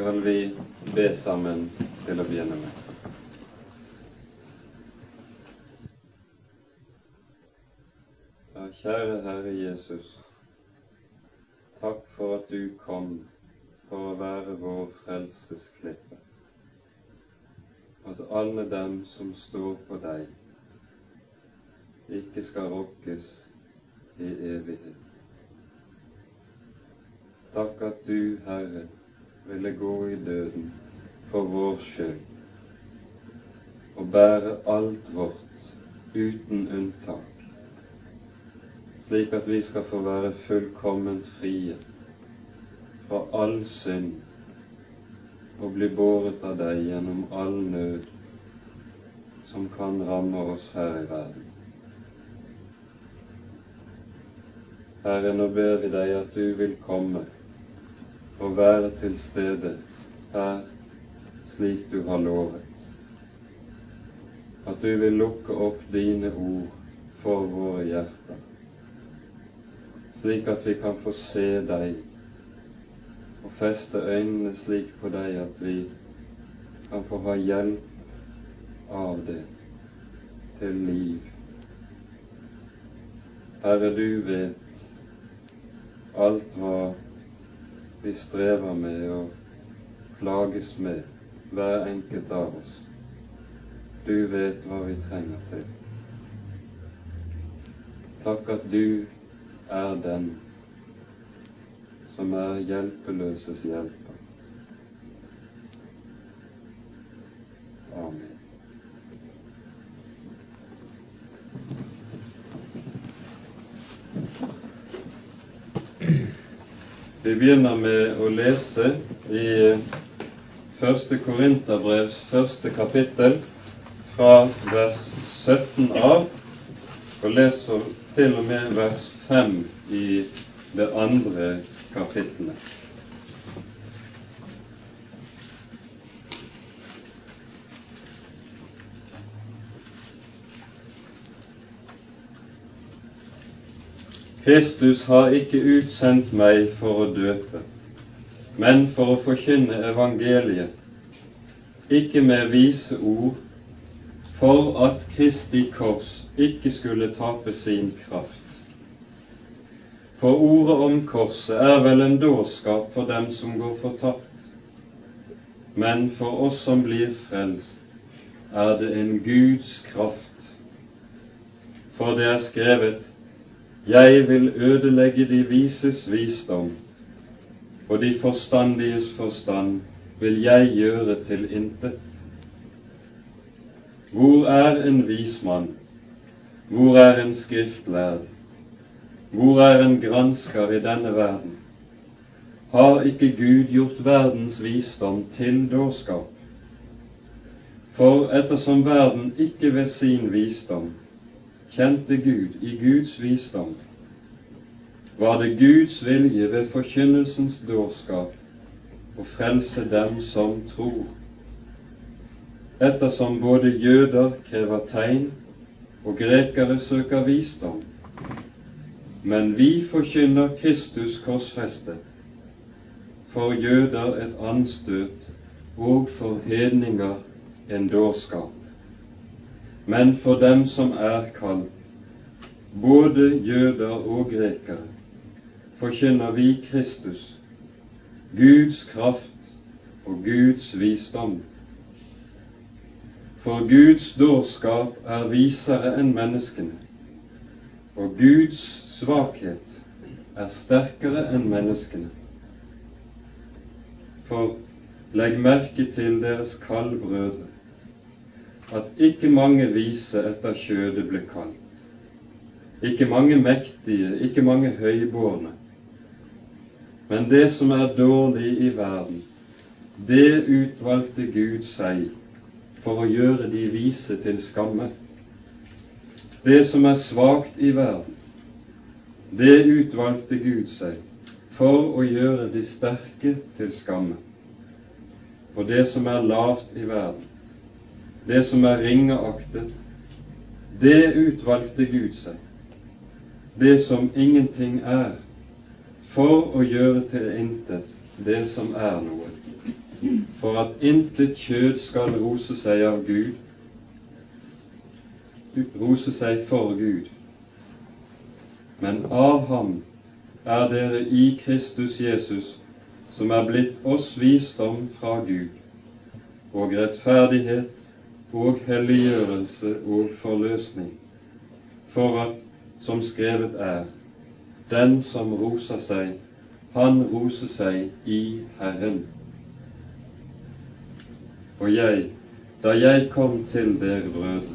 skal vi be sammen til å begynne med. Ja, kjære Herre Jesus, takk for at du kom for å være vår frelsesklippe. At alle dem som står på deg, ikke skal rokkes i evighet. Takk at du, Herre, ville gå i døden for vår skyld og bære alt vårt uten unntak, slik at vi skal få være fullkomment frie fra all synd og bli båret av deg gjennom all nød som kan ramme oss her i verden. Herre, nå ber vi deg at du vil komme og være til stede her slik du har lovet. At du vil lukke opp dine ord for våre hjerter, slik at vi kan få se deg og feste øynene slik på deg at vi kan få ha hjelp av det til liv. Herre, du vet alt hva vi strever med og plages med, hver enkelt av oss. Du vet hva vi trenger til. Takk at du er den som er hjelpeløses hjelper. Amen. Vi begynner med å lese i første Korinterbrevs første kapittel fra vers 17 av, og leser til og med vers 5 i det andre kapittelet. Kristus har ikke utsendt meg for å døpe, men for å forkynne evangeliet, ikke med vise ord, for at Kristi kors ikke skulle tape sin kraft. For ordet om korset er vel en dårskap for dem som går fortapt, men for oss som blir frelst, er det en Guds kraft. For det er skrevet jeg vil ødelegge de vises visdom, og de forstandiges forstand vil jeg gjøre til intet. Hvor er en vismann? Hvor er en skriftlærd? Hvor er en gransker i denne verden? Har ikke Gud gjort verdens visdom til dårskap? For ettersom verden ikke ved sin visdom kjente Gud i Guds visdom, var det Guds vilje ved forkynnelsens dårskap å frelse dem som tror, ettersom både jøder krever tegn og grekere søker visdom. Men vi forkynner Kristus korsfestet, for jøder et anstøt og for hedninger en dårskap men for dem som er kalt, både jøder og grekere, forkynner vi Kristus, Guds kraft og Guds visdom. For Guds dårskap er visere enn menneskene, og Guds svakhet er sterkere enn menneskene. For legg merke til deres kallbrødre, at ikke mange vise etter kjødet ble kalt, ikke mange mektige, ikke mange høybårne. Men det som er dårlig i verden, det utvalgte Gud seg for å gjøre de vise til skamme. Det som er svakt i verden, det utvalgte Gud seg for å gjøre de sterke til skamme. Og det som er lavt i verden, det som er ringeaktet, det utvalgte Gud seg, det som ingenting er, for å gjøre til intet det som er noe, for at intet kjød skal rose seg av Gud, rose seg for Gud, men av ham er dere i Kristus Jesus, som er blitt oss visdom fra Gud, og rettferdighet og helliggjørelse og forløsning, for at, som skrevet er, den som roser seg, han roser seg i Herren. Og jeg, da jeg kom til dere brødre,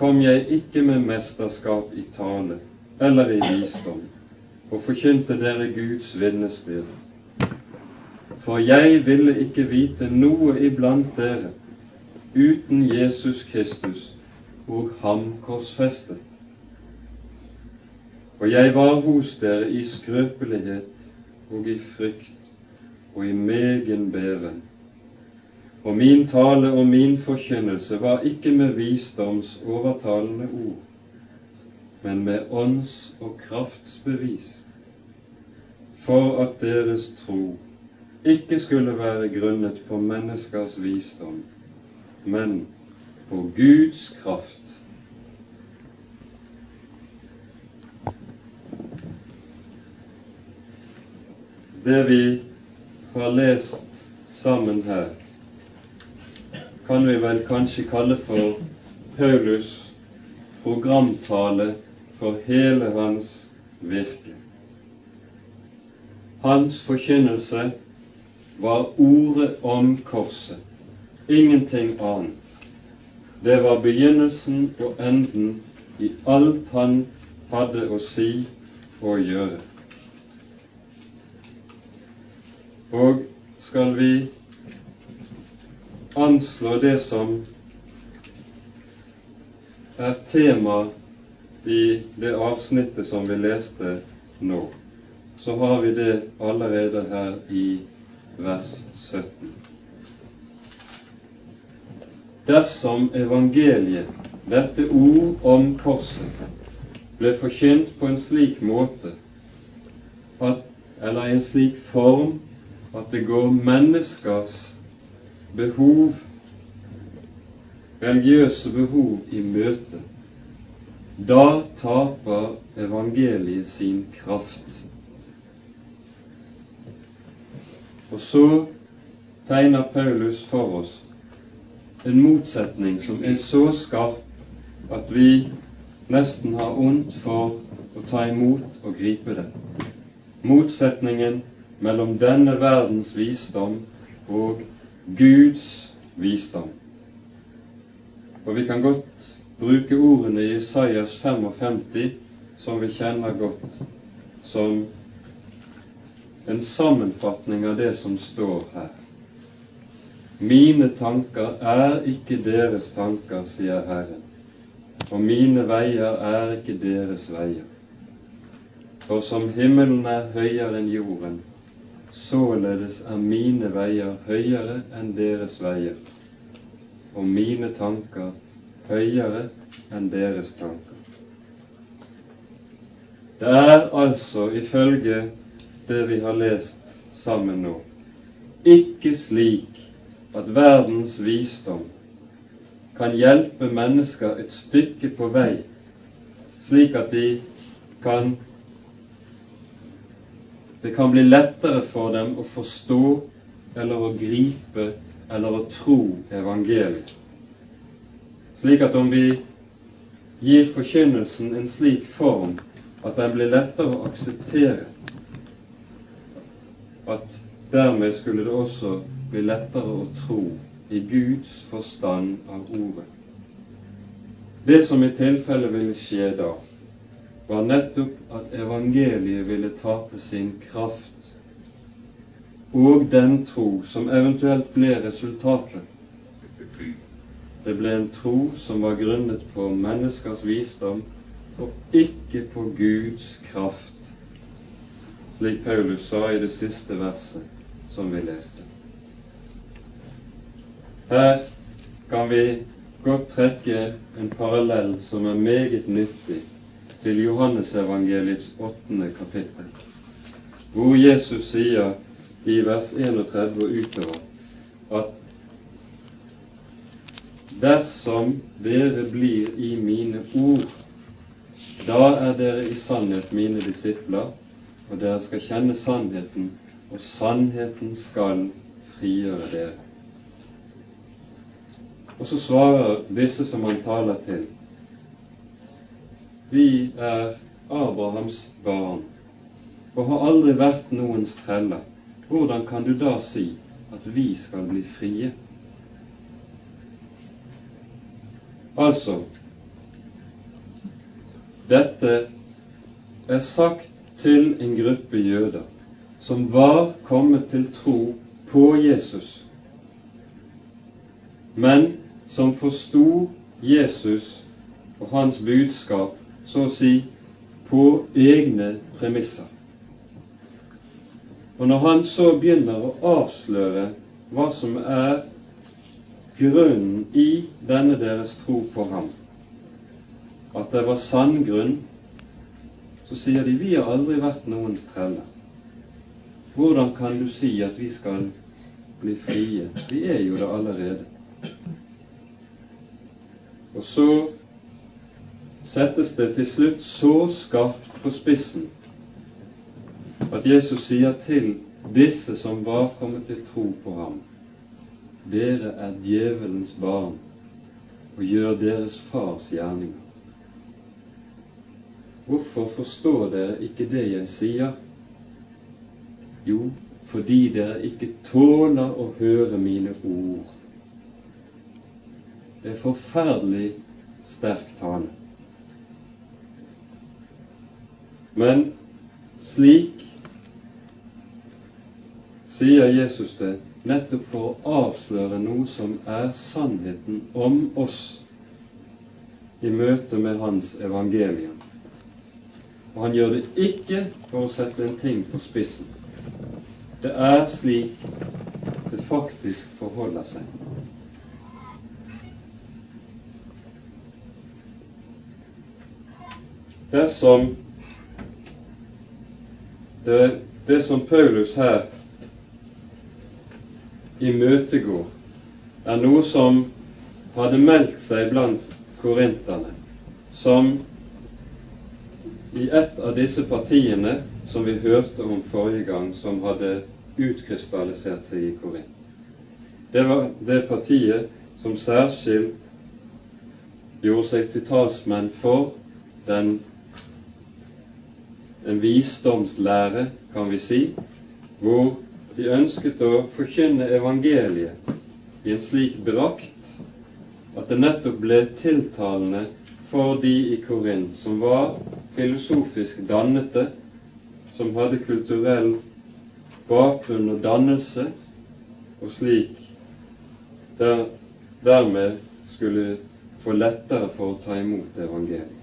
kom jeg ikke med mesterskap i tale eller i visdom, og forkynte dere Guds vitnesbyrd. For jeg ville ikke vite noe iblant dere uten Jesus Kristus og ham korsfestet. Og jeg var hos dere i skrøpelighet og i frykt og i megen beven. Og min tale og min forkynnelse var ikke med visdoms overtalende ord, men med ånds- og kraftsbevis, for at deres tro ikke skulle være grunnet på menneskers visdom, men på Guds kraft. Det vi har lest sammen her, kan vi vel kanskje kalle for Paulus' programtale for hele hans virke. Hans forkynnelse var ordet om korset, ingenting annet. Det var begynnelsen og enden i alt han hadde å si og gjøre. Og skal vi anslå det som er tema i det avsnittet som vi leste nå, så har vi det allerede her i vers 17. Dersom evangeliet, dette ord om korset, ble forkynt på en slik måte at, eller i en slik form at det går menneskers behov, religiøse behov, i møte, da taper evangeliet sin kraft. Og så tegner Paulus for oss en motsetning som er så skarp at vi nesten har ondt for å ta imot og gripe det. Motsetningen mellom denne verdens visdom og Guds visdom. Og vi kan godt bruke ordene i Isaias 55, som vi kjenner godt, som en sammenfatning av det som står her. Mine tanker er ikke deres tanker, sier Herren, og mine veier er ikke deres veier. For som himmelen er høyere enn jorden, således er mine veier høyere enn deres veier, og mine tanker høyere enn deres tanker. Det er altså, ifølge det vi har lest sammen nå, ikke slik at verdens visdom kan hjelpe mennesker et stykke på vei, slik at de kan det kan bli lettere for dem å forstå eller å gripe eller å tro evangeliet. Slik at om vi gir forkynnelsen en slik form at den blir lettere å akseptere, at dermed skulle det også bli lettere å tro i Guds forstand av ordet. Det som i tilfelle ville skje da, var nettopp at evangeliet ville tape sin kraft, og den tro som eventuelt ble resultatet, det ble en tro som var grunnet på menneskers visdom og ikke på Guds kraft, slik Paulus sa i det siste verset som vi leste. Her kan vi godt trekke en parallell som er meget nyttig til Johannesevangeliets åttende kapittel, hvor Jesus sier i vers 31 og utover at dersom dere blir i mine ord, da er dere i sannhet mine disipler, og dere skal kjenne sannheten, og sannheten skal frigjøre dere. Og så svarer disse som han taler til, vi er Abrahams barn og har aldri vært noens treller. Hvordan kan du da si at vi skal bli frie? Altså, dette er sagt til en gruppe jøder som var kommet til tro på Jesus, men som forsto Jesus og hans budskap så å si på egne premisser. Og når han så begynner å avsløre hva som er grunnen i denne deres tro på ham, at det var sann grunn, så sier de vi har aldri vært noens treller. Hvordan kan du si at vi skal bli frie? Vi er jo det allerede. Og så settes det til slutt så skarpt på spissen at Jesus sier til disse som var kommet til tro på ham, dere er djevelens barn og gjør deres fars gjerninger. Hvorfor forstår dere ikke det jeg sier? Jo, fordi dere ikke tåler å høre mine ord. Det er forferdelig sterk tale. Men slik sier Jesus det nettopp for å avsløre noe som er sannheten om oss i møte med Hans evangelium. Og han gjør det ikke for å sette en ting på spissen. Det er slik det faktisk forholder seg. Dersom det, det som Paulus her imøtegår, er noe som hadde meldt seg blant korinterne, som i et av disse partiene som vi hørte om forrige gang, som hadde utkrystallisert seg i Korint. Det var det partiet som særskilt gjorde seg til talsmenn for den en visdomslære, kan vi si, hvor de ønsket å forkynne evangeliet i en slik drakt at det nettopp ble tiltalende for de i Korint som var filosofisk dannete, som hadde kulturell bakgrunn og dannelse, og slik der, dermed skulle få lettere for å ta imot evangeliet.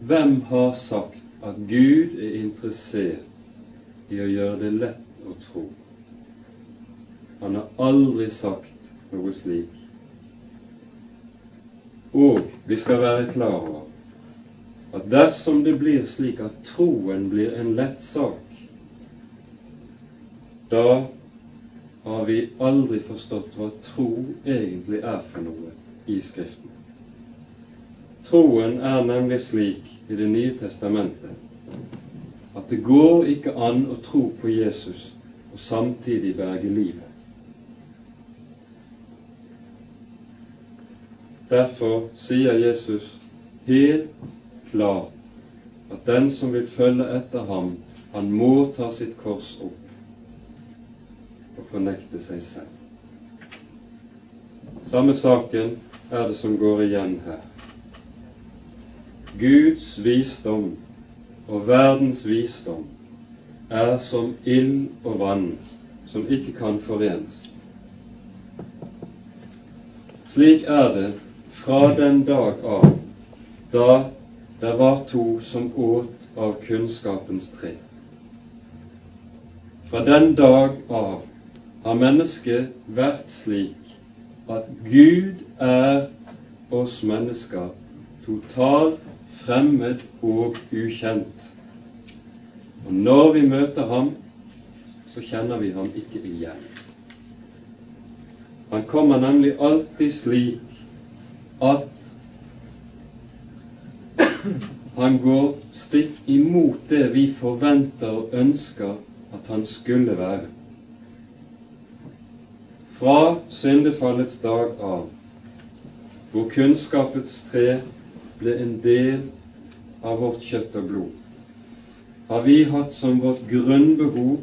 Hvem har sagt at Gud er interessert i å gjøre det lett å tro? Han har aldri sagt noe slik. Og vi skal være klar over at dersom det blir slik at troen blir en lett sak, da har vi aldri forstått hva tro egentlig er for noe i Skriften. Troen er nemlig slik i Det nye testamentet at det går ikke an å tro på Jesus og samtidig berge livet. Derfor sier Jesus helt klart at den som vil følge etter ham, han må ta sitt kors opp og fornekte seg selv. Samme saken er det som går igjen her. Guds visdom og verdens visdom er som ild og vann som ikke kan forenes. Slik er det fra den dag av da det var to som åt av kunnskapens tre. Fra den dag av har mennesket vært slik at Gud er oss mennesker totalt fremmed og ukjent. Og når vi møter ham, så kjenner vi ham ikke igjen. Han kommer nemlig alltid slik at han går stikk imot det vi forventer og ønsker at han skulle være. Fra syndefallets dag av, hvor kunnskapets tre ble en del av vårt kjøtt og blod, har vi hatt som vårt grunnbehov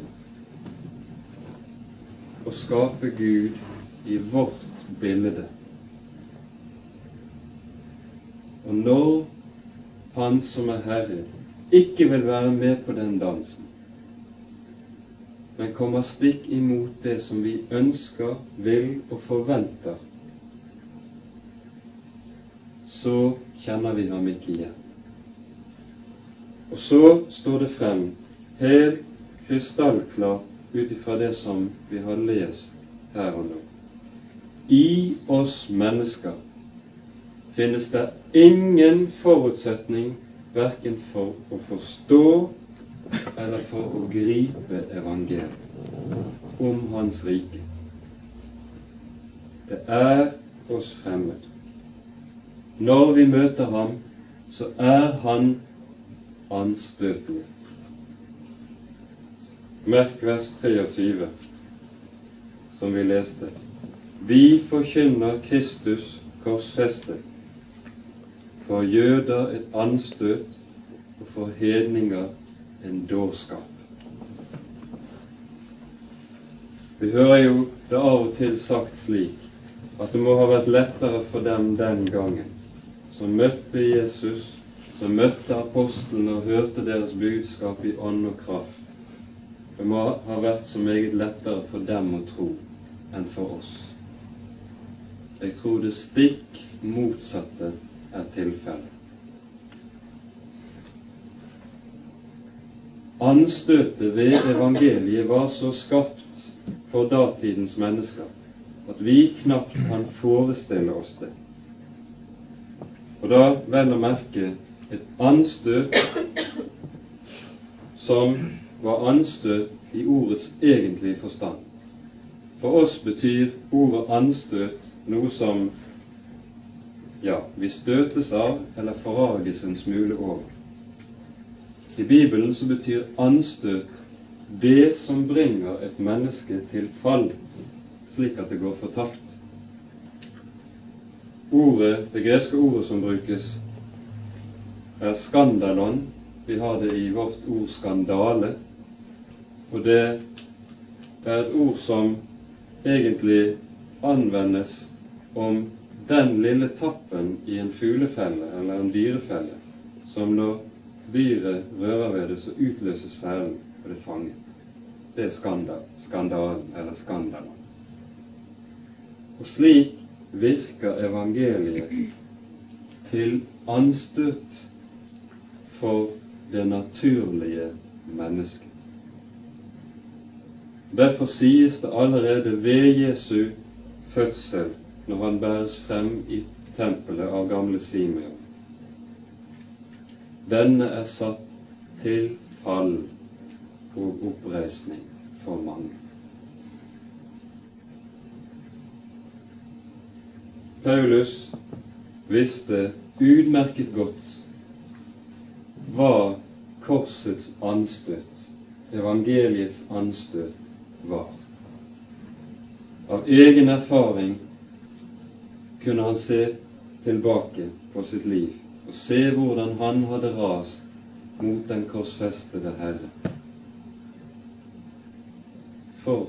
å skape Gud i vårt bilde. Og når Han som er Herre, ikke vil være med på den dansen, men kommer stikk imot det som vi ønsker, vil og forventer, så kjenner vi ham ikke igjen. Og så står det frem helt krystallklart ut ifra det som vi har lest her og nå. I oss mennesker finnes det ingen forutsetning verken for å forstå eller for å gripe evangeliet om Hans rike. Det er oss fremmed. Når vi møter ham, så er han anstøtende. Merk vers 23, som vi leste. Vi forkynner Kristus korsfestet, for jøder et anstøt og for hedninger en dårskap. Vi hører jo det av og til sagt slik at det må ha vært lettere for dem den gangen som møtte Jesus, som møtte apostlene og hørte deres budskap i ånd og kraft, det må ha vært så meget lettere for dem å tro enn for oss. Jeg tror det stikk motsatte er tilfellet. Anstøtet ved evangeliet var så skapt for datidens mennesker at vi knapt kan forestille oss det. Og da vel å merke et anstøt som var anstøt i ordets egentlige forstand. For oss betyr ordet anstøt noe som ja, vi støtes av eller forrages en smule over. I Bibelen så betyr anstøt det som bringer et menneske til fall, slik at det går fortapt. Ordet, Det greske ordet som brukes, er skandalon. Vi har det i vårt ord skandale. Og det er et ord som egentlig anvendes om den lille tappen i en fuglefelle eller en dyrefelle som når dyret rører ved det, så utløses fellen, og det er fanget. Det er skandal, skandalen eller skandalen. Og slik virker evangeliet til anstøt for det naturlige mennesket. Derfor sies det allerede ved Jesu fødsel, når han bæres frem i tempelet av gamle Simeon. Denne er satt til fall og oppreisning for mange. Paulus visste utmerket godt hva korsets anstøt, evangeliets anstøt, var. Av egen erfaring kunne han se tilbake på sitt liv og se hvordan han hadde rast mot den korsfestede Herre. For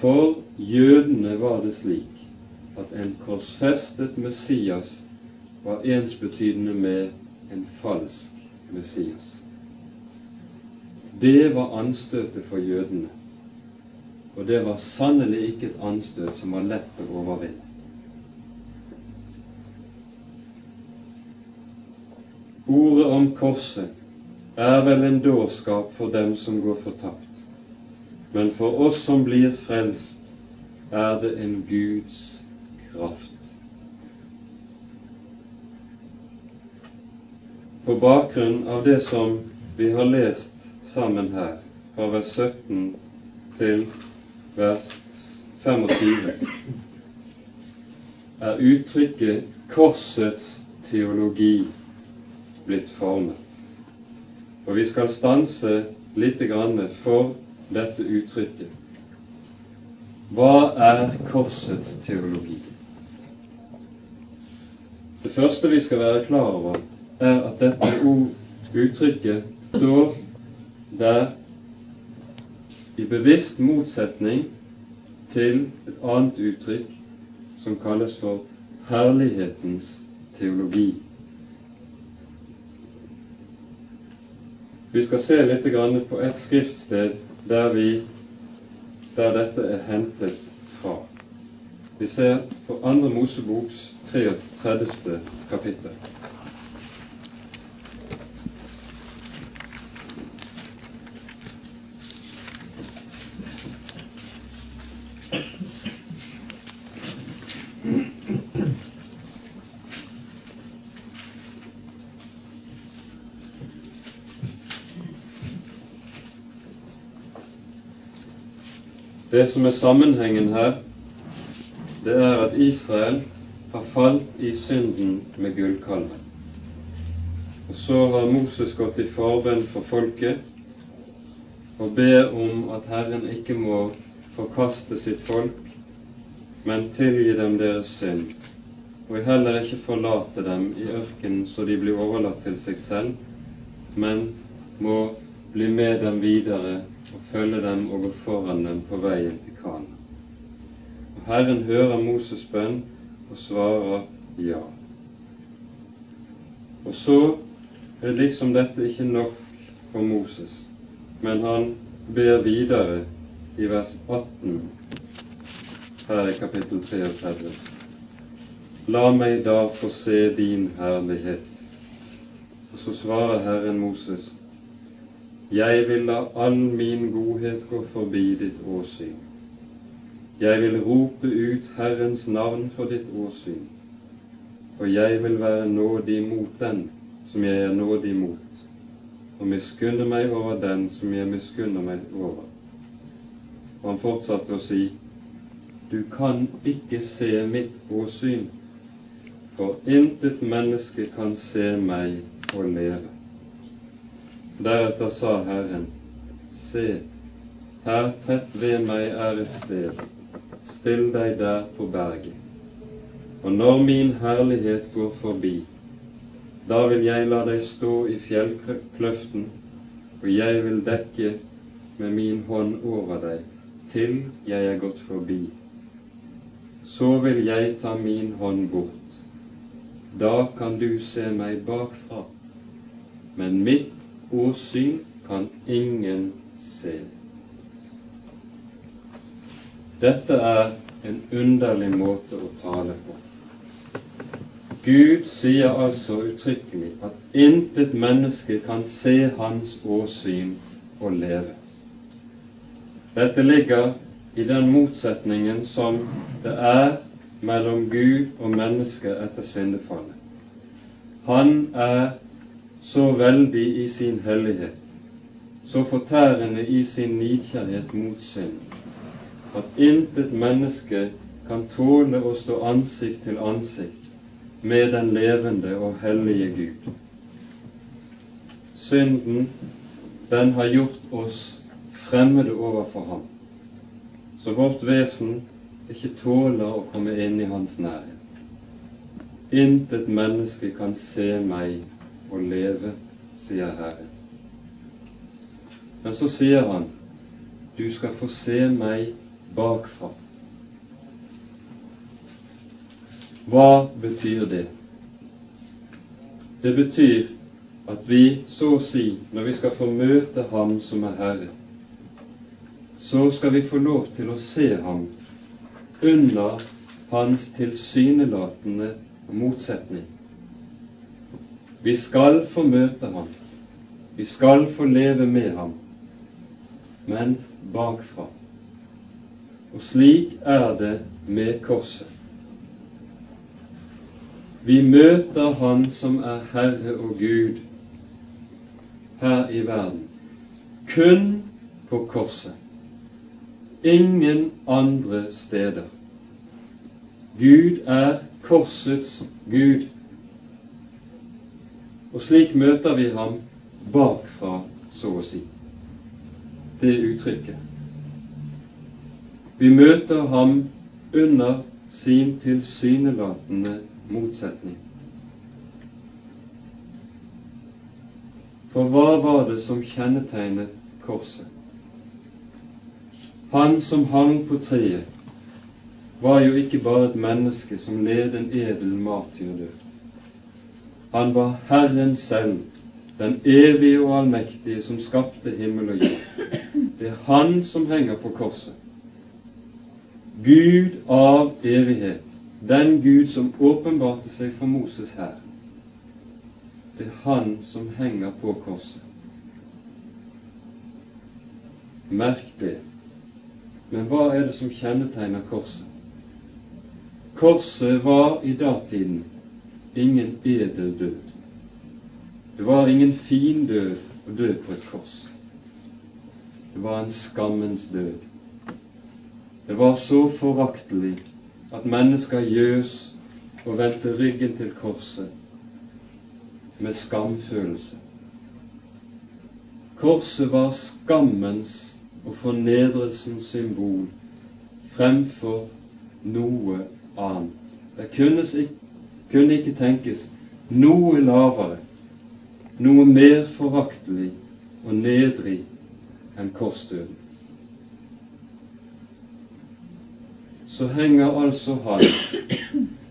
for jødene var det slik at en korsfestet Messias var ensbetydende med en falsk Messias. Det var anstøtet for jødene. Og det var sannelig ikke et anstøt som var lett å overvinne. Ordet om korset er vel en dårskap for dem som går fortapt, men for oss som blir frelst, er det en Guds kraft. På bakgrunn av det som vi har lest sammen her, fra vers 17 til vers 25 er uttrykket 'korsets teologi' blitt formet. Og vi skal stanse litt for dette uttrykket. Hva er korsets teologi? Det første vi skal være klar over, er at dette uttrykket står der i bevisst motsetning til et annet uttrykk som kalles for herlighetens teologi. Vi skal se litt på et skriftsted der, vi, der dette er hentet. Vi ser på Andre Moseboks 33. kapittel. Det som er sammenhengen her, det er at Israel har falt i synden med gullkalven. Og så har Moses gått i forbønn for folket og ber om at Herren ikke må forkaste sitt folk, men tilgi dem deres synd, og heller ikke forlate dem i ørkenen så de blir overlatt til seg selv, men må bli med dem videre og følge dem og gå foran dem på veien til Kana. Herren hører Moses' bønn og svarer ja. Og så er liksom dette ikke nok for Moses, men han ber videre i vers 18 her i kapittel 33. La meg da få se din herlighet. Og så svarer Herren Moses, Jeg vil la all min godhet gå forbi ditt åsyn jeg vil rope ut Herrens navn for ditt åsyn, og jeg vil være nådig mot den som jeg er nådig mot, og miskunne meg over den som jeg miskunner meg over. Og han fortsatte å si, du kan ikke se mitt åsyn, for intet menneske kan se meg og leve. Deretter sa Herren, se, her tett ved meg er et sted still deg der på berget. Og når min herlighet går forbi, da vil jeg la deg stå i fjellkløften, og jeg vil dekke med min hånd over deg til jeg er gått forbi. Så vil jeg ta min hånd bort. Da kan du se meg bakfra, men mitt åsyn kan ingen se. Dette er en underlig måte å tale på. Gud sier altså uttrykkelig at intet menneske kan se Hans åsyn og leve. Dette ligger i den motsetningen som det er mellom Gud og mennesket etter syndefallet. Han er så veldig i sin hellighet, så fortærende i sin nidkjærhet mot synd, at intet menneske kan tåle å stå ansikt til ansikt med den levende og hellige Gud. Synden, den har gjort oss fremmede overfor ham, så vårt vesen ikke tåler å komme inn i hans nærhet. Intet menneske kan se meg og leve, sier Herren. Men så sier han, du skal få se meg bakfra. Hva betyr det? Det betyr at vi så å si, når vi skal få møte Ham som er Herre, så skal vi få lov til å se Ham under Hans tilsynelatende motsetning. Vi skal få møte Ham, vi skal få leve med Ham, men bakfra. Og slik er det med korset. Vi møter Han som er Herre og Gud her i verden, kun på korset. Ingen andre steder. Gud er korsets Gud. Og slik møter vi ham bakfra, så å si. Det uttrykket. Vi møter ham under sin tilsynelatende motsetning. For hva var det som kjennetegnet korset? Han som hang på treet, var jo ikke bare et menneske som led en edel martyrdød. Han var Herren selv, den evige og allmektige, som skapte himmel og jord. Det er Han som henger på korset. Gud av evighet, den Gud som åpenbarte seg for Moses her. Det er Han som henger på korset. Merk det. Men hva er det som kjennetegner korset? Korset var i datiden ingen edel død. Det var ingen fin død å dø på et kors. Det var en skammens død. Det var så foraktelig at mennesker gjøs og vendte ryggen til korset med skamfølelse. Korset var skammens og fornedrelsens symbol fremfor noe annet. Det kunne ikke, tenkes noe lavere, noe mer foraktelig og nedrig enn korsdøden. Så henger altså Han,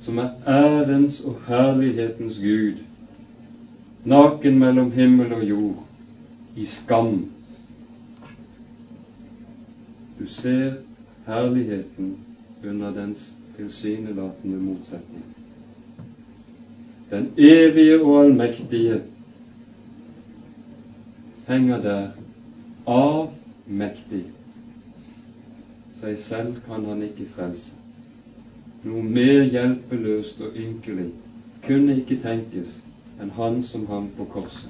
som er ærens og herlighetens Gud, naken mellom himmel og jord, i skam. Du ser herligheten under dens tilsynelatende motsetning. Den evige og allmektige henger der avmektig seg selv kan han ikke frelse. Noe mer hjelpeløst og ynkelig kunne ikke tenkes enn han som hang på korset.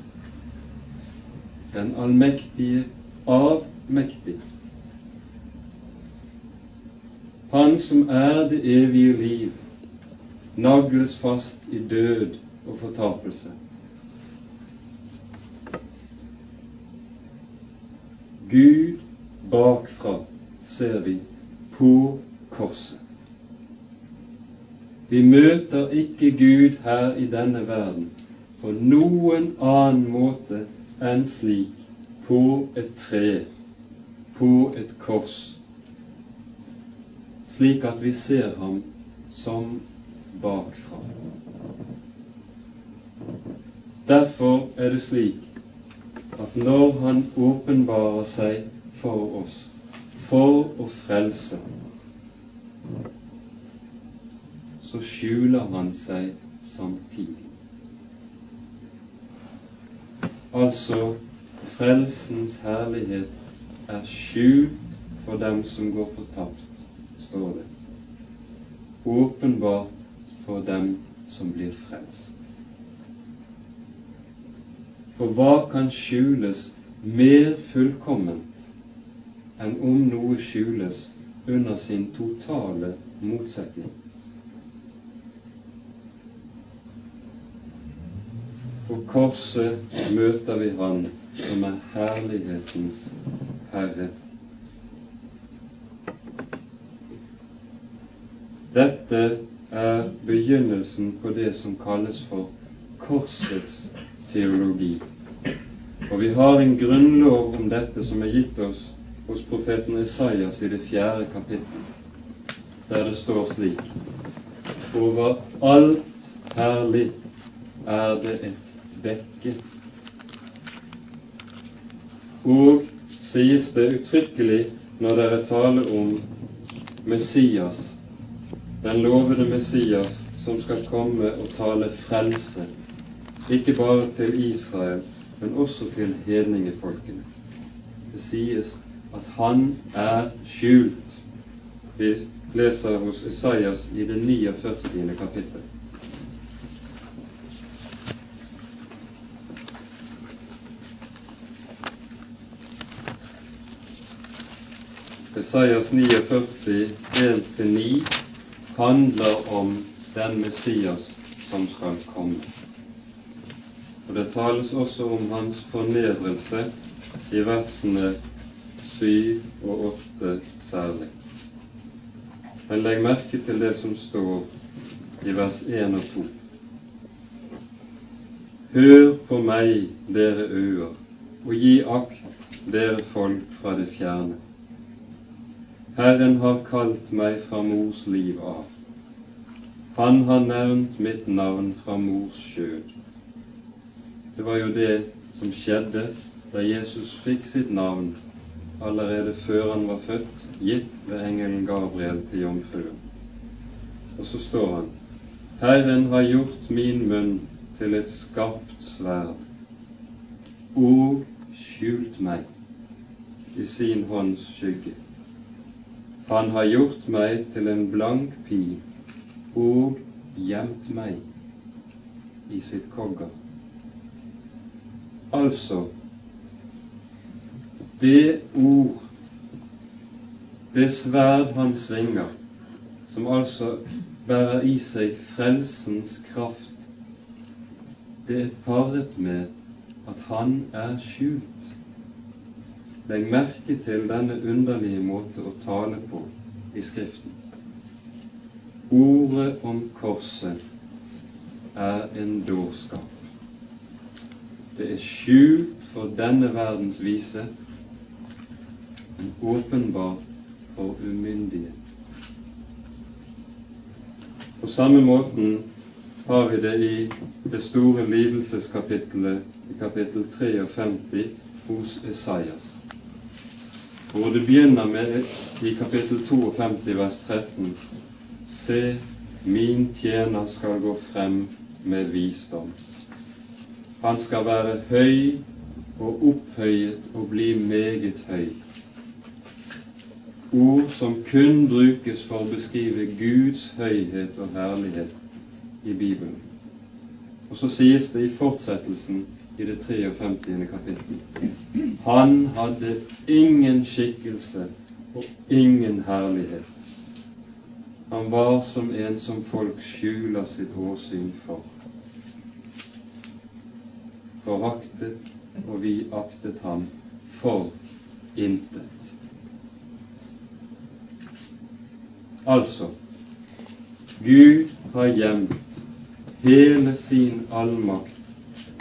Den allmektige avmektig. Han som er det evige liv, nagles fast i død og fortapelse. Gud bakfra ser vi på korset. Vi møter ikke Gud her i denne verden på noen annen måte enn slik på et tre, på et kors, slik at vi ser ham som bakfra. Derfor er det slik at når Han åpenbarer seg for oss, for å frelse, så skjuler han seg samtidig. Altså frelsens herlighet er skjult for dem som går fortapt, står det. Åpenbart for dem som blir frelst. For hva kan skjules mer fullkomment enn om noe skjules under sin totale motsetning. På korset møter vi Han som er herlighetens Herre. Dette er begynnelsen på det som kalles for korsets teologi. Og vi har en grunnlov om dette som er gitt oss hos profeten Isaias i det fjerde kapittel, der det står slik Over alt herlig er det et dekke. Og sies det uttrykkelig når dere taler om Messias, den lovede Messias som skal komme og tale frelse, ikke bare til Israel, men også til hedningefolkene. Det sies at han er skjult. Vi leser hos Isaias i det 49. kapittel. Isaias 49, 1-9 handler om den Messias som skal komme. Og Det tales også om hans fornedrelse i versene 7 og 8 særlig. Men legg merke til det som står i vers 1 og 2. Hør på meg, dere øer, og gi akt, dere folk fra det fjerne. Herren har kalt meg fra mors liv av. Han har nevnt mitt navn fra mors skjød. Det var jo det som skjedde da Jesus fikk sitt navn allerede før han var født, gitt ved engelen Gabriel til jomfruen. Og så står han Herren har gjort min munn til et skarpt sverd og skjult meg i sin hånds skygge. Han har gjort meg til en blank pil og gjemt meg i sitt kogger. Altså det ord, det sverd han svinger, som altså bærer i seg frelsens kraft, det er paret med at han er skjult. Legg merke til denne underlige måte å tale på i Skriften. Ordet om korset er en dårskap. Det er skjult for denne verdens vise, men åpenbart for umyndige. På samme måten har vi det i det store lidelseskapittelet i kapittel 53 hos Esaias, hvor det begynner med i kapittel 52 vers 13 Se, min tjener skal gå frem med visdom. Han skal være høy og opphøyet og bli meget høy. Ord som kun brukes for å beskrive Guds høyhet og herlighet i Bibelen. Og så sies det i fortsettelsen i det 53. kapittel. Han hadde ingen skikkelse og ingen herlighet han var som en som folk skjuler sitt åsyn for. Foraktet, og vi aktet ham for intet. Altså, Gud har gjemt hele sin allmakt,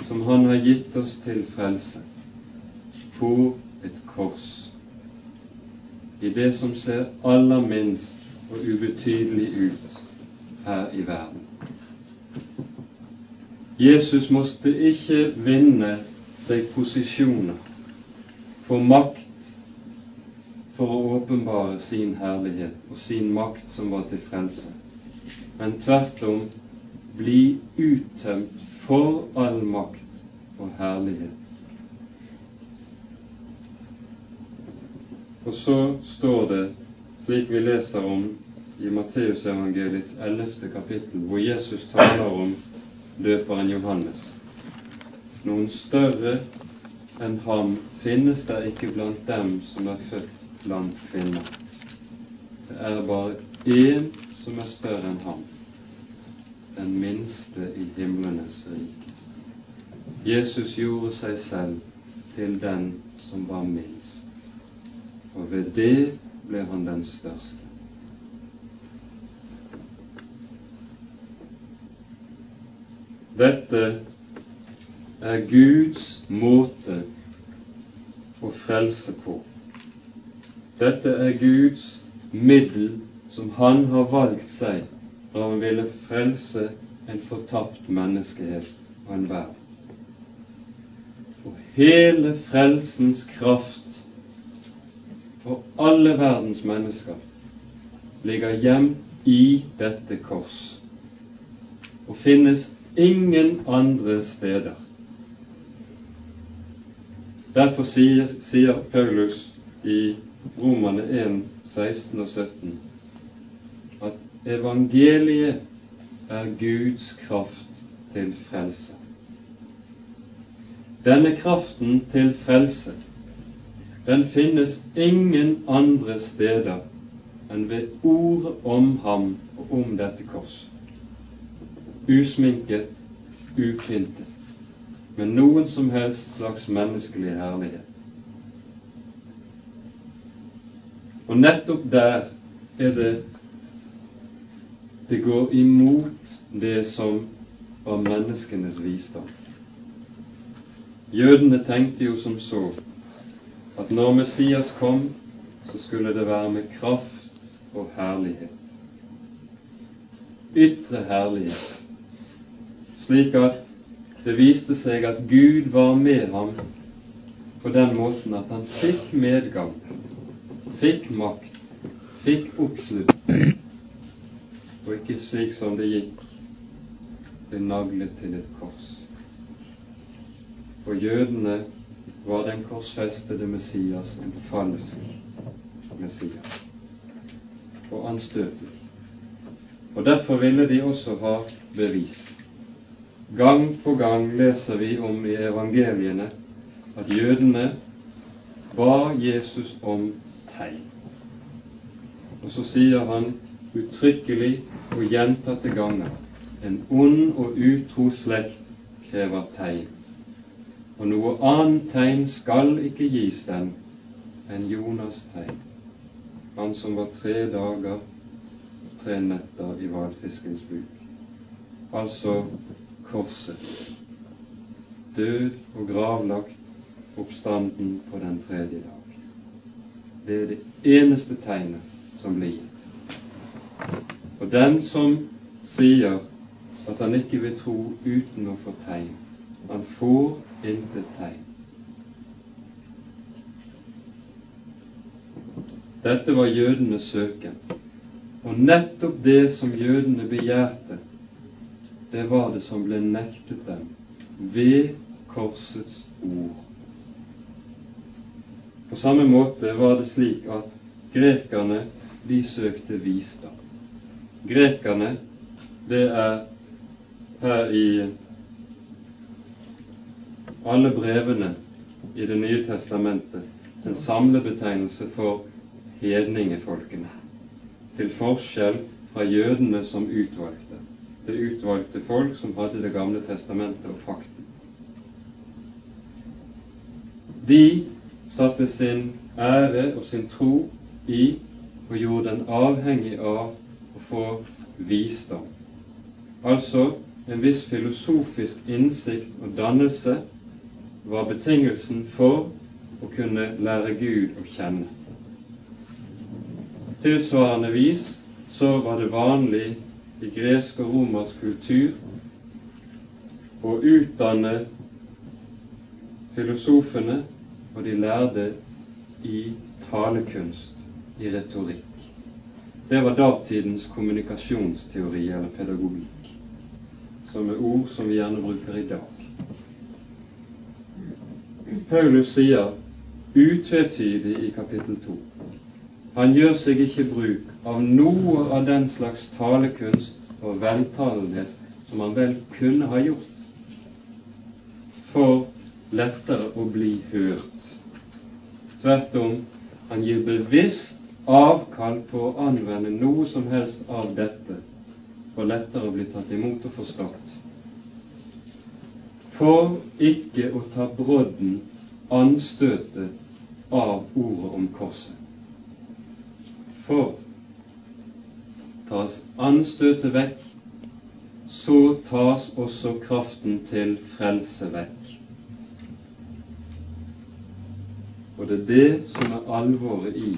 som Han har gitt oss til frelse, på et kors. I det som ser aller minst og ubetydelig ut her i verden. Jesus måtte ikke vinne seg posisjoner for makt for å åpenbare sin herlighet og sin makt som var til frelse, men tvert om bli uttømt for all makt og herlighet. Og så står det slik vi leser om i Matteusevangeliets ellevte kapittel, hvor Jesus taler om døperen Johannes. Noen større enn ham finnes der ikke blant dem som er født blant kvinner. Det er bare én som er større enn ham, den minste i himlenes rike. Jesus gjorde seg selv til den som var minst, og ved det ble han den største. Dette er Guds måte å frelse på. Dette er Guds middel som Han har valgt seg når Han ville frelse en fortapt menneskehet og en verden. Og hele frelsens kraft for alle verdens mennesker ligger gjemt i dette kors og finnes ingen andre steder. Derfor sier, sier Paulus i Romane 1, 16 og 17 at evangeliet er Guds kraft til frelse. Denne kraften til frelse den finnes ingen andre steder enn ved ordet om ham og om dette kors. Usminket, upyntet, med noen som helst slags menneskelig herlighet. Og nettopp der er det det går imot det som var menneskenes visdom. Jødene tenkte jo som så at når Messias kom, så skulle det være med kraft og herlighet. Ytre herlighet, slik at det viste seg at Gud var med ham på den måten at han fikk medgang, fikk makt, fikk oppslutning, og ikke slik som det gikk, ble naglet til et kors. For jødene var den korsfestede Messias en falsk Messias og anstøtelig. Og Derfor ville de også ha bevis. Gang på gang leser vi om i evangeliene at jødene ba Jesus om tegn. Og så sier han uttrykkelig og gjentatte ganger en ond og utro slekt krever tegn og noe annet tegn skal ikke gis den enn Jonas' tegn, han som var tre dager og tre netter i hvalfiskens buk. Altså korset, død og gravlagt, oppstanden på den tredje dag. Det er det eneste tegnet som blir gitt. Og den som sier at han ikke vil tro uten å få tegn, han får intet tegn. Dette var jødenes søken. Og nettopp det som jødene begjærte, det var det som ble nektet dem ved korsets ord. På samme måte var det slik at grekerne, de søkte visdom. Grekerne, det er her i alle brevene i Det nye testamentet en samlebetegnelse for hedningefolkene, til forskjell fra jødene som utvalgte. Det utvalgte folk som hadde Det gamle testamentet og fakten. De satte sin ære og sin tro i og gjorde den avhengig av å få visdom. Altså en viss filosofisk innsikt og dannelse var betingelsen for å kunne lære Gud å kjenne. Tilsvarende vis så var det vanlig i gresk og romersk kultur å utdanne filosofene og de lærde i talekunst, i retorikk. Det var datidens kommunikasjonsteori eller pedagogikk, som er ord som vi gjerne bruker i dag. Paulus sier utvetydig i kapittel 2 han gjør seg ikke bruk av noe av den slags talekunst og veltalenhet som han vel kunne ha gjort for lettere å bli hørt. Tvert om, han gir bevisst avkall på å anvende noe som helst av dette for lettere å bli tatt imot og forstått. For ikke å ta brodden anstøtet av ordet om korset. For tas anstøtet vekk, så tas også kraften til frelse vekk. Og det er det som er alvoret i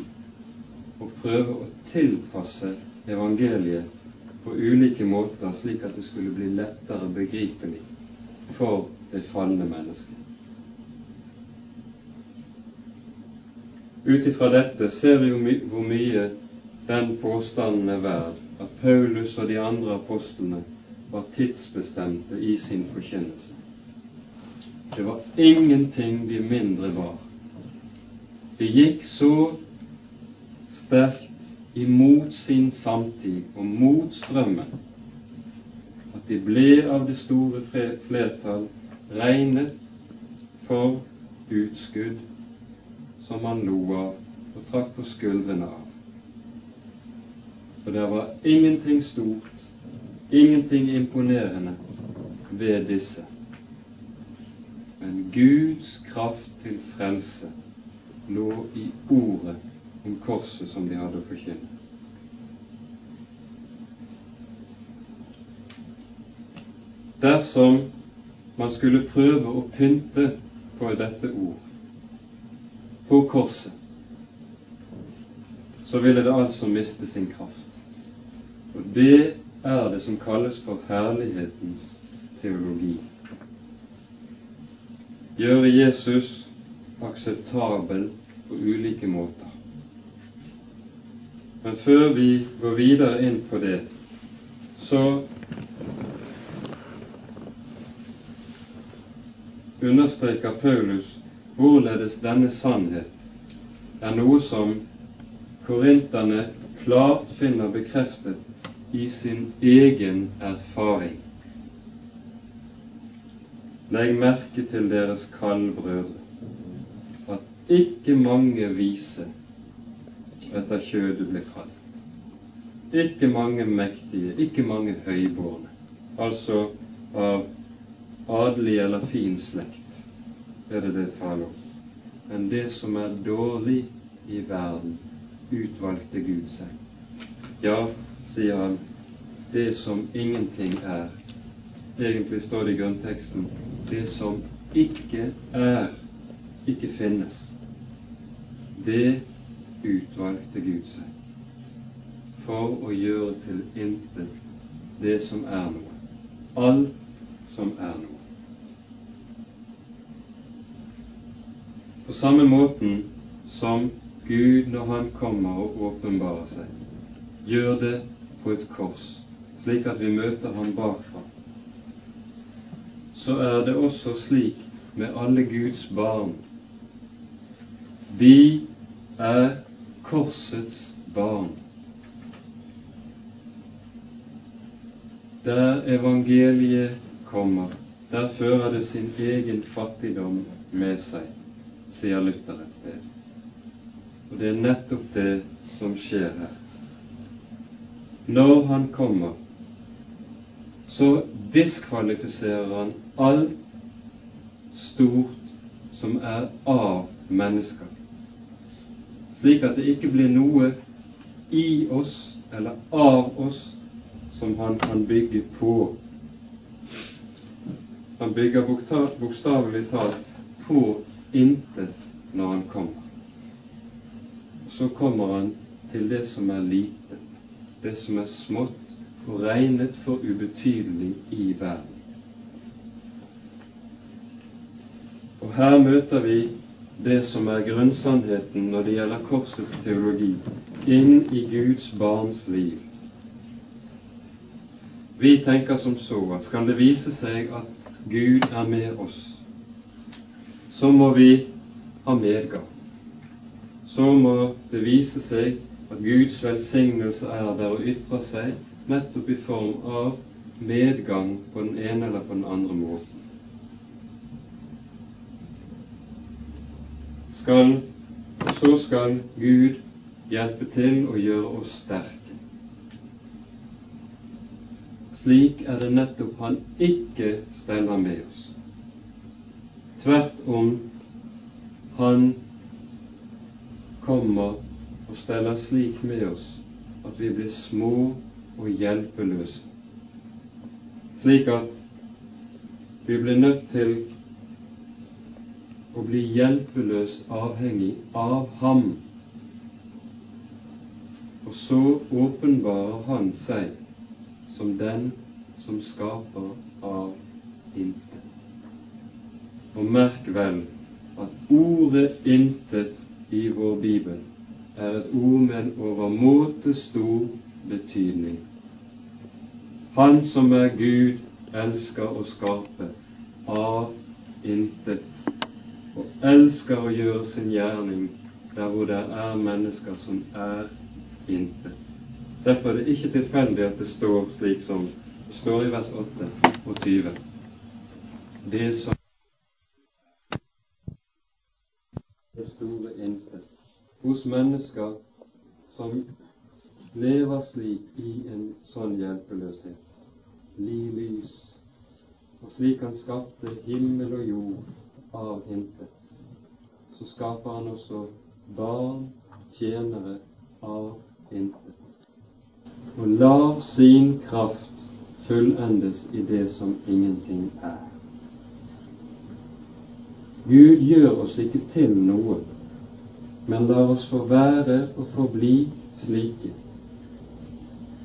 å prøve å tilpasse evangeliet på ulike måter, slik at det skulle bli lettere begripelig for det falne mennesket. Ut ifra dette ser vi my hvor mye den påstanden er verd at Paulus og de andre apostlene var tidsbestemte i sin forkynnelse. Det var ingenting de mindre var. De gikk så sterkt imot sin samtid og mot strømmen at de ble av det store flertall regnet for utskudd som han lo av og trakk på skuldrene av. For det var ingenting stort, ingenting imponerende ved disse. Men Guds kraft til frelse lå i ordet om korset som de hadde å forkynne. Dersom man skulle prøve å pynte på dette ord, på korset, så ville det altså miste sin kraft. Og det er det som kalles for herlighetens teologi. Gjøre Jesus akseptabel på ulike måter. Men før vi går videre inn på det, så understreker Paulus hvorledes denne sannhet er noe som korinterne klart finner bekreftet i sin egen erfaring. Legg merke til deres kaldbrødre, at ikke mange vise etter kjødet ble kalt. Ikke mange mektige, ikke mange høybårne, altså av adelig eller fin slekt, er det det taler om. Men det som er dårlig i verden, utvalgte Gud seg. Ja, sier han, det som ingenting er. Egentlig står det i grunnteksten det som ikke er, ikke finnes. Det utvalgte Gud seg for å gjøre til intet det som er noe. Alt som er noe. På samme måten som Gud, når Han kommer og åpenbarer seg, gjør det på et kors, slik at vi møter Ham bakfra, så er det også slik med alle Guds barn. De er korsets barn. Der evangeliet kommer, der fører det sin egen fattigdom med seg sier Luther et sted. Og det er nettopp det som skjer her. Når han kommer, så diskvalifiserer han alt stort som er av mennesker, slik at det ikke blir noe i oss eller av oss som han kan bygge på. Han bygger bokstavelig talt på intet når han kommer. Så kommer han til det som er lite, det som er smått og regnet for ubetydelig i verden. Og her møter vi det som er grunnsannheten når det gjelder korsets teologi, inn i Guds barns liv. Vi tenker som så at skal det vise seg at Gud er med oss, så må vi ha medgang. Så må det vise seg at Guds velsignelse er der og ytrer seg nettopp i form av medgang på den ene eller på den andre måten. Skal, så skal Gud hjelpe til å gjøre oss sterke. Slik er det nettopp Han ikke steller med oss. Tvert om, han kommer og steller slik med oss at vi blir små og hjelpeløse, slik at vi blir nødt til å bli hjelpeløst avhengig av ham. Og så åpenbarer han seg som den som skaper av intet. Og merk vel at ordet 'intet' i vår bibel er et ord med en overmåte stor betydning. Han som er Gud, elsker å skape av intet, og elsker å gjøre sin gjerning der hvor det er mennesker som er intet. Derfor er det ikke tilfeldig at det står slik som det står i vers 8 og 20. Det som det store hos mennesker som lever slik i en sånn hjelpeløshet. Li lys. Og slik han skapte himmel og jord av intet, så skaper han også barn, tjenere, av intet. Og lar sin kraft fullendes i det som ingenting er. Gud gjør oss ikke til noe, men lar oss få være og forbli slike,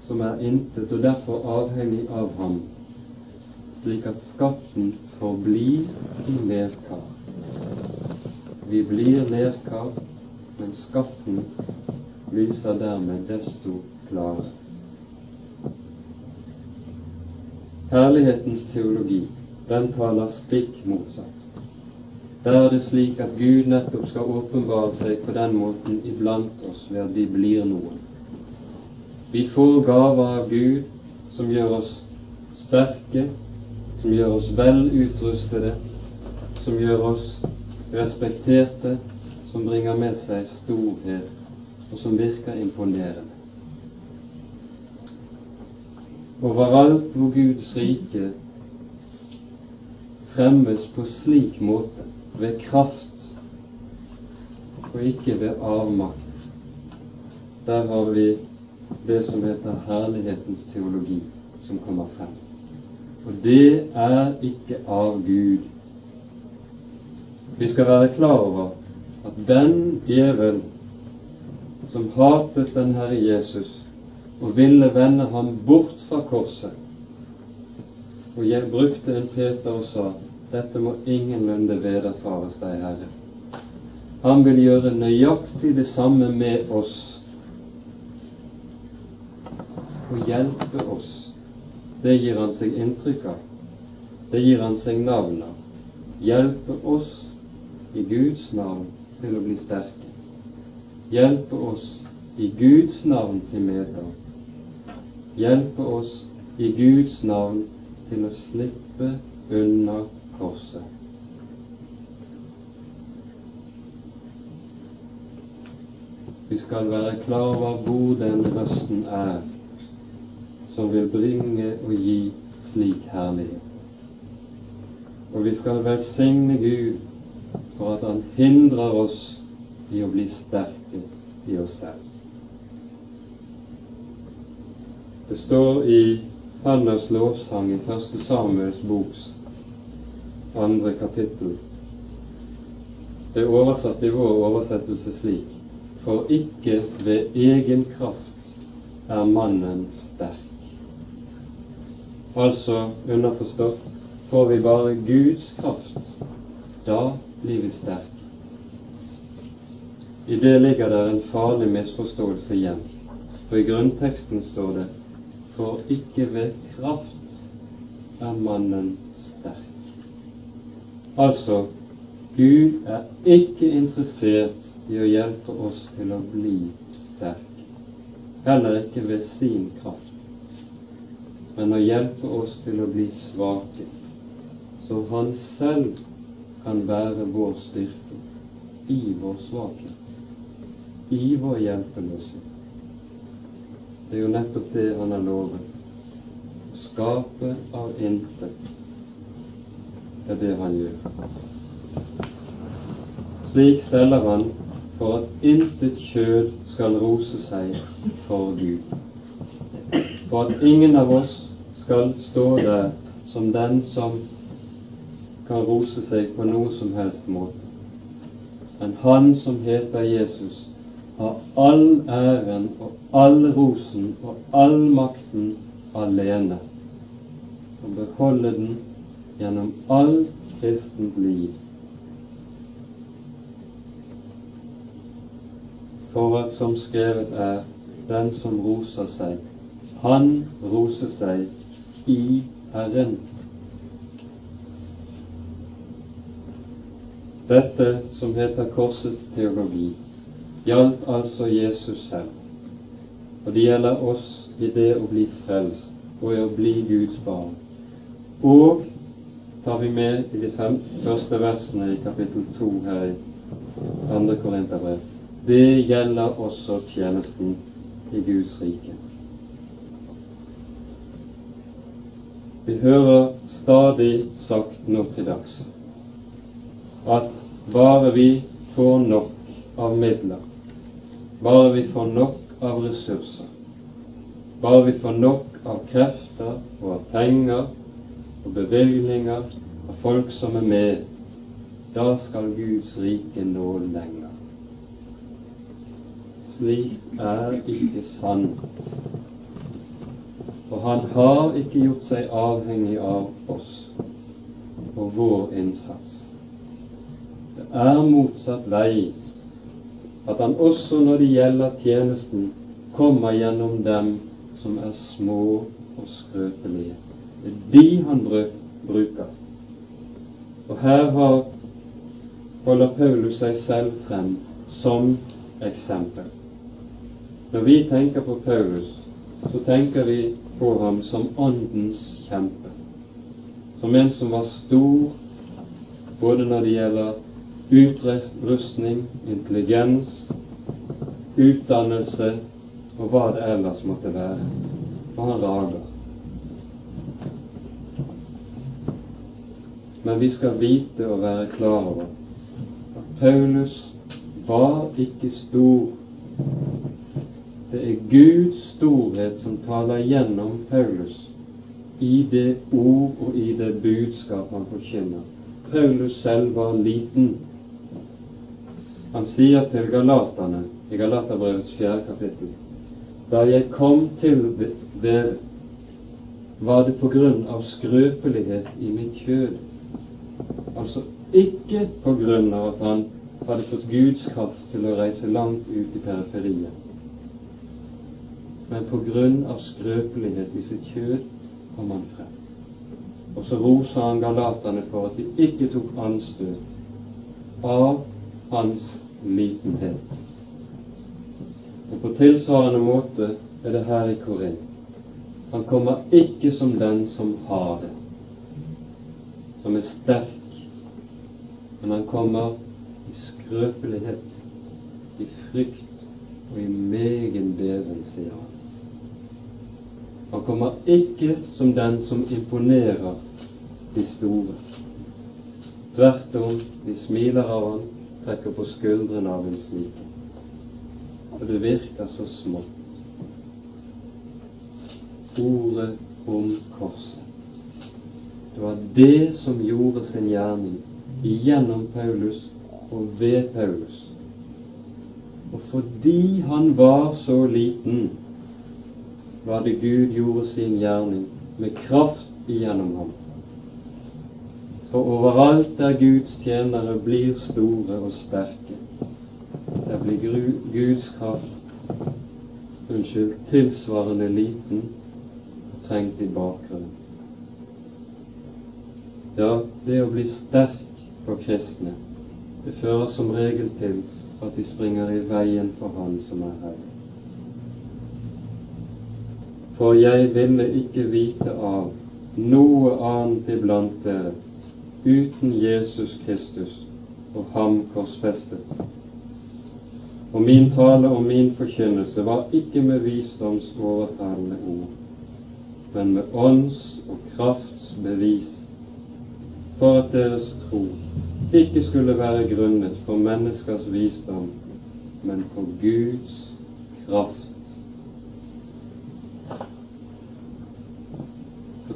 som er intet og derfor avhengig av Ham, slik at skatten forblir i lerkar. Vi blir lerkar, men skatten lyser dermed desto klarere. Herlighetens teologi, den taler stikk motsatt. Der er det slik at Gud nettopp skal åpenbare seg på den måten iblant oss ved at vi blir noen. Vi får gaver av Gud som gjør oss sterke, som gjør oss vel utrustede, som gjør oss respekterte, som bringer med seg storhet, og som virker imponerende. Overalt hvor Guds rike fremmes på slik måte ved kraft og ikke ved avmakt. Der har vi det som heter herlighetens teologi, som kommer frem. Og det er ikke av Gud. Vi skal være klar over at den djevel som hatet den Herre Jesus og ville vende ham bort fra korset, og jeg brukte en Peter og sa dette må ingenlunde vederfares deg, Herre. Han vil gjøre nøyaktig det samme med oss og hjelpe oss. Det gir han seg inntrykk av. Det gir han seg navn av. Hjelpe oss i Guds navn til å bli sterke. Hjelpe oss i Guds navn til medgang. Hjelpe oss i Guds navn til å slippe unna korset. Vi skal være klar over hvor den røsten er som vil bringe og gi slik herlighet. Og vi skal velsigne Gud for at Han hindrer oss i å bli sterke i oss selv. Det står i Hannas lovsang i Første Samuels boks andre kapittel. Det er oversatt i vår oversettelse slik For ikke ved egen kraft er mannen. Altså underforstått får vi bare Guds kraft, da blir vi sterke. I det ligger der en farlig misforståelse igjen, for i grunnteksten står det For ikke ved kraft er mannen sterk. Altså, Gud er ikke interessert i å hjelpe oss til å bli sterke, heller ikke ved sin kraft, men å hjelpe oss til å bli svake, så Han selv kan være vår styrke i vår svakhet, i vår hjelpeløshet. Det er jo nettopp det Han har lovet. Skape av intet det er det han gjør. Slik steller han for at intet kjød skal rose seg for Gud. For at ingen av oss skal stå der som den som kan rose seg på noe som helst måte. Men han som heter Jesus, har all æren og all rosen og all makten alene, og beholde den gjennom alt kristent liv. For at som skrevet er, den som roser seg, han roser seg i Herren. Dette som heter korsets teologi, gjaldt altså Jesus selv, og det gjelder oss i det å bli frelst og i å bli Guds barn. Og tar vi med i de fem første versene i kapittel to her i andre Korinterbrev. det gjelder også tjenesten i Guds rike. Vi hører stadig sagt nå til dags at bare vi får nok av midler, bare vi får nok av ressurser, bare vi får nok av krefter og av penger og bevilgninger av folk som er med, da skal Guds rike nå lenger. Slik er ikke sant. For han har ikke gjort seg avhengig av oss og vår innsats. Det er motsatt vei at han også når det gjelder tjenesten, kommer gjennom dem som er små og skrøpelige. Det er de han bruker. Og her har, holder Paulus seg selv frem som eksempel. Når vi tenker på Paulus, så tenker vi på ham som Åndens kjempe, som en som var stor både når det gjelder utrustning, intelligens, utdannelse og hva det ellers måtte være. Og han rager. Men vi skal vite og være klar over at Paulus var ikke stor det er Guds storhet som taler gjennom Paulus i det ord og i det budskap han forkynner. Paulus selv var liten. Han sier til galaterne i Galaterbrevets fjerde kapittel da jeg kom til dere, var det på grunn av skrøpelighet i mitt kjød. Altså ikke på grunn av at han hadde fått Guds kraft til å reise langt ut i periferien men på grunn av skrøpelighet i sitt kjød kom han frem. Og så roser han galaterne for at de ikke tok anstøt av hans litenhet. Og på tilsvarende måte er det her i Korint. Han kommer ikke som den som har det, som er sterk, men han kommer i skrøpelighet, i frykt og i megen beven, sier han. Han kommer ikke som den som imponerer de store. Tvert om, de smiler av han, trekker på skuldrene av en slik. Og det virker så smått. Ordet om korset. Det var det som gjorde sin gjerning igjennom Paulus og ved Paulus. Og fordi han var så liten, var det Gud gjorde sin gjerning med kraft igjennom ham. For overalt der Guds tjenere blir store og sterke, der blir Guds kraft unnskyld, tilsvarende liten og trengt i bakgrunnen. Ja, det å bli sterk for kristne, det fører som regel til at de springer i veien for Han som er Herre for jeg ville ikke vite av noe annet iblant dere uten Jesus Kristus og ham korsfestet. Og min tale og min forkynnelse var ikke med visdoms overtalende ord, men med ånds og krafts bevis, for at deres tro ikke skulle være grunnet på menneskers visdom, men på Guds kraft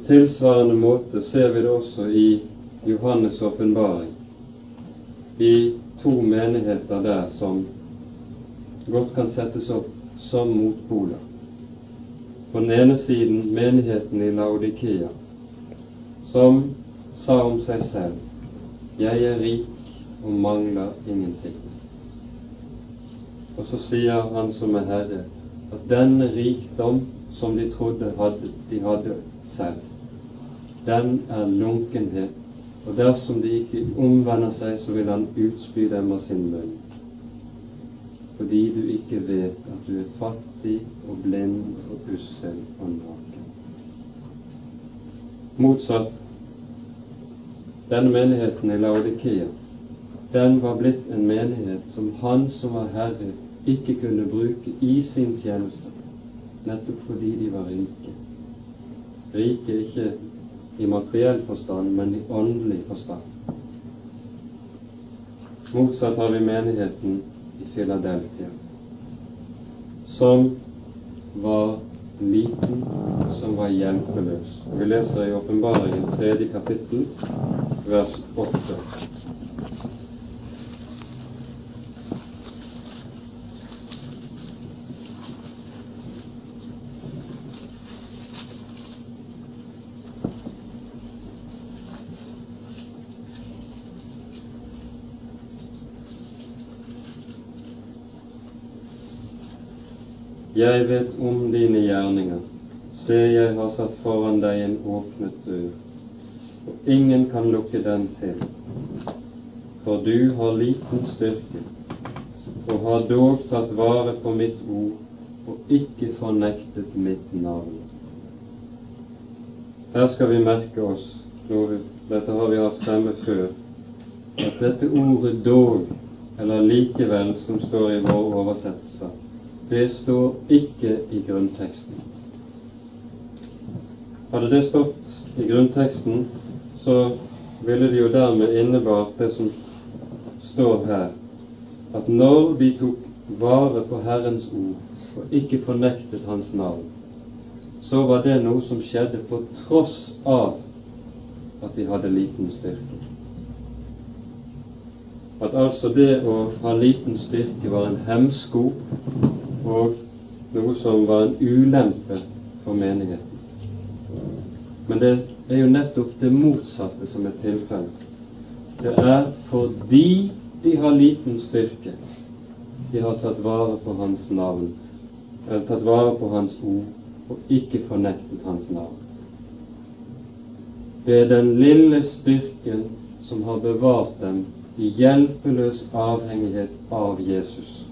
tilsvarende måte ser vi det også i Johannes' åpenbaring, i to menigheter der som godt kan settes opp som motpoler. På den ene siden menigheten i Laudikea, som sa om seg selv 'Jeg er rik og mangler ingenting'. Og så sier Han som er Herre, at denne rikdom som de trodde hadde, de hadde selv, den er lunkenhet. Og dersom de ikke omvender seg, så vil han utspy dem av sin munn. Fordi du ikke vet at du er fattig og blind og ussel og naken. Motsatt denne menigheten i Laudikea, den var blitt en menighet som han som var herre, ikke kunne bruke i sin tjeneste, nettopp fordi de var rike. Rike ikke i materiell forstand, men i åndelig forstand. Motsatt har vi menigheten i Filadelfia, som var liten, som var hjelpeløs. Vi leser i Åpenbaringen tredje kapittel, vers åtte. Jeg vet om dine gjerninger. Se, jeg har satt foran deg en åpnet dør, og ingen kan lukke den til. For du har liten styrke, og har dog tatt vare på mitt ord og ikke fornektet mitt navn. Her skal vi merke oss noe, dette har vi hatt fremme før, at dette ordet 'dog', eller 'likevel', som står i vår oversettelse, det står ikke i grunnteksten. Hadde det stått i grunnteksten, så ville det jo dermed innebart det som står her, at når de tok vare på Herrens ord og ikke fornektet Hans navn, så var det noe som skjedde på tross av at de hadde liten styrke. At altså det å ha liten styrke var en hemsko og noe som var en ulempe for menigheten. Men det er jo nettopp det motsatte som er tilfellet. Det er fordi de har liten styrke, de har tatt vare på Hans navn, eller tatt vare på Hans ord og ikke fornektet Hans navn. Det er den lille styrken som har bevart dem i hjelpeløs avhengighet av Jesus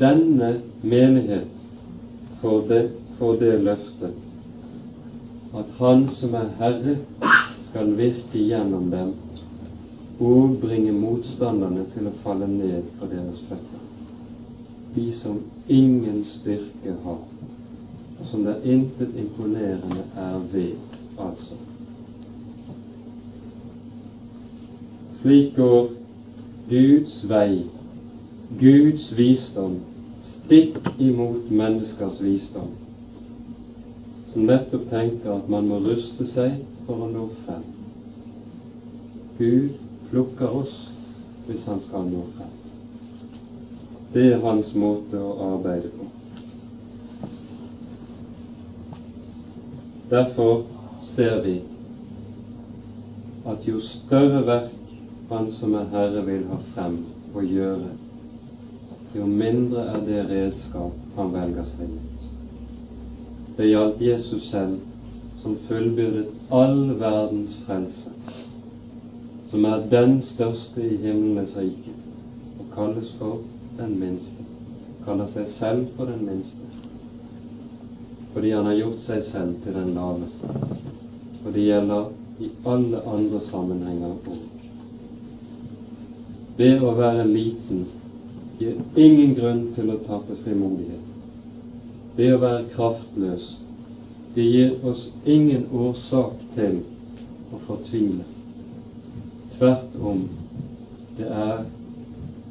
denne menighet får det, får det løftet at Han som er Herre, skal virke gjennom dem og bringe motstanderne til å falle ned på deres føtter. De som ingen styrke har, og som det intet imponerende er ved, altså. Slik går Guds vei, Guds visdom, stikk imot menneskers visdom, som nettopp tenker at man må ruste seg for å nå frem. Gud plukker oss hvis han skal nå frem. Det er hans måte å arbeide på. Derfor ser vi at jo større verk Han som er Herre, vil ha frem og gjøre, jo mindre er det redskap han velger seg ut. Det gjaldt Jesus selv, som fullbyrdet all verdens frelse, som er den største i himmelens rike, og kalles for den minste. Kaller seg selv for den minste, fordi han har gjort seg selv til den laveste. Og det gjelder i alle andre sammenhenger òg. Det å være liten gir ingen grunn til å tape frimodighet. Det å være kraftløs, det gir oss ingen årsak til å fortvile. Tvert om, det er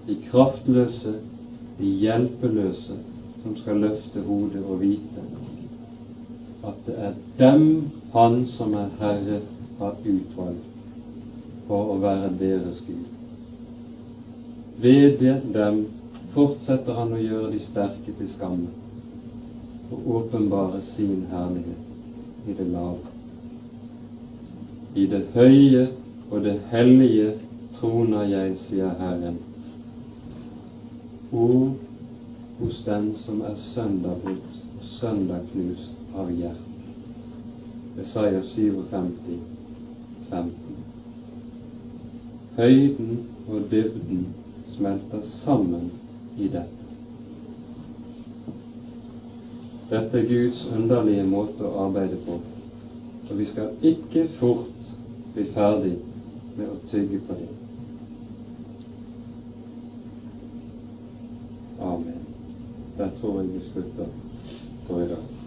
de kraftløse, de hjelpeløse, som skal løfte hodet og vite at det er dem Han som er Herre, har utvalgt for å være deres Gud. Ved dem fortsetter han å gjøre de sterke til skamme og åpenbare sin herlighet i det lave. I det høye og det hellige troner jeg, sier Herren, Ord hos den som er søndagbrutt og søndagknust av hjerte. Jesaja 57, 15. Høyden og dybden smelter sammen i dette. Dette er Guds underlige måte å arbeide på, og vi skal ikke fort bli ferdig med å tygge på det. Amen. Der tror jeg vi slutter for i dag.